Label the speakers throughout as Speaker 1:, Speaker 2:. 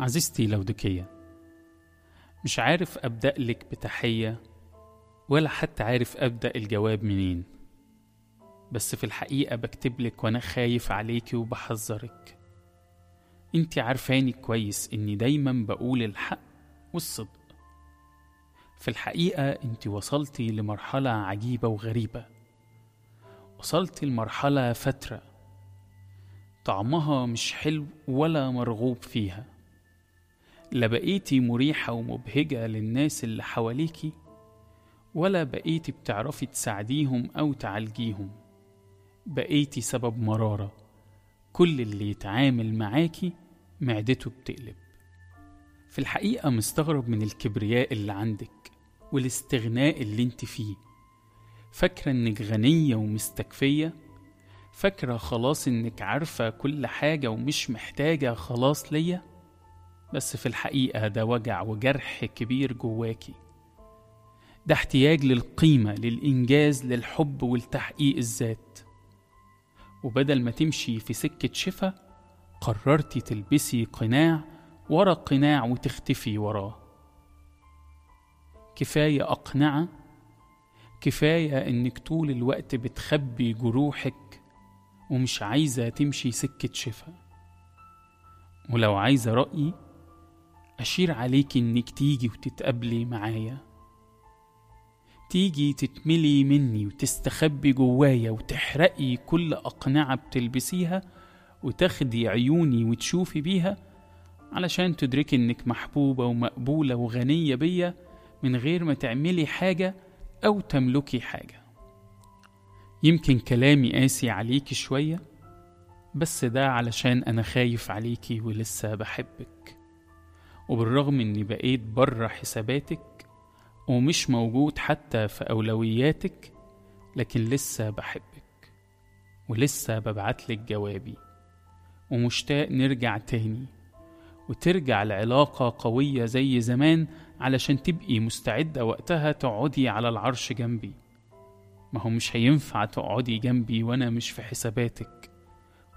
Speaker 1: عزيزتي لودكية مش عارف أبدأ لك بتحية ولا حتى عارف أبدأ الجواب منين بس في الحقيقة بكتب لك وأنا خايف عليكي وبحذرك. انتي عارفاني كويس إني دايما بقول الحق والصدق. في الحقيقة انتي وصلتي لمرحلة عجيبة وغريبة. وصلتي لمرحلة فترة طعمها مش حلو ولا مرغوب فيها. لا بقيتي مريحة ومبهجة للناس اللي حواليكي ولا بقيتي بتعرفي تساعديهم أو تعالجيهم. بقيتي سبب مرارة. كل اللي يتعامل معاكي معدته بتقلب. في الحقيقة مستغرب من الكبرياء اللي عندك والاستغناء اللي انت فيه. فاكرة إنك غنية ومستكفية؟ فاكرة خلاص إنك عارفة كل حاجة ومش محتاجة خلاص ليا؟ بس في الحقيقة ده وجع وجرح كبير جواكي. ده احتياج للقيمة للإنجاز للحب والتحقيق الذات. وبدل ما تمشي في سكة شفا قررتي تلبسي قناع ورا قناع وتختفي وراه. كفاية أقنعة كفاية إنك طول الوقت بتخبي جروحك ومش عايزة تمشي سكة شفا. ولو عايزة رأيي أشير عليك إنك تيجي وتتقابلي معايا. تيجي تتملي مني وتستخبي جوايا وتحرقي كل أقنعة بتلبسيها وتاخدي عيوني وتشوفي بيها علشان تدركي إنك محبوبة ومقبولة وغنية بيا من غير ما تعملي حاجة أو تملكي حاجة. يمكن كلامي قاسي عليكي شوية بس ده علشان أنا خايف عليكي ولسه بحبك. وبالرغم إني بقيت بره حساباتك ومش موجود حتى في أولوياتك لكن لسه بحبك ولسه ببعتلك جوابي. ومشتاق نرجع تاني وترجع العلاقة قوية زي زمان علشان تبقي مستعدة وقتها تقعدي على العرش جنبي. ما هو مش هينفع تقعدي جنبي وأنا مش في حساباتك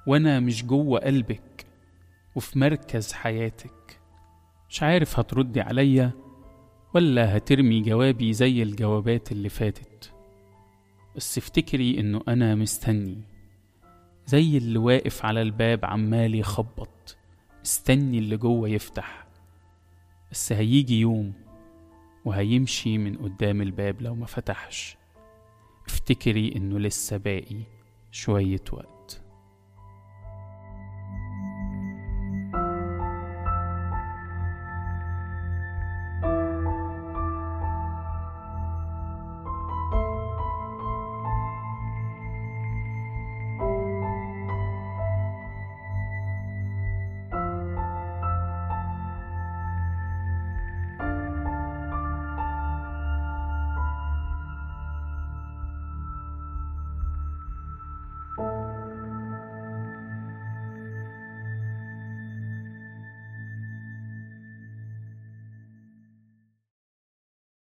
Speaker 1: وأنا مش جوه قلبك وفي مركز حياتك. مش عارف هتردي عليا ولا هترمي جوابي زي الجوابات اللي فاتت. بس افتكري إنه أنا مستني زي اللي واقف على الباب عمال يخبط مستني اللي جوه يفتح. بس هيجي يوم وهيمشي من قدام الباب لو ما فتحش. افتكري إنه لسه باقي شوية وقت.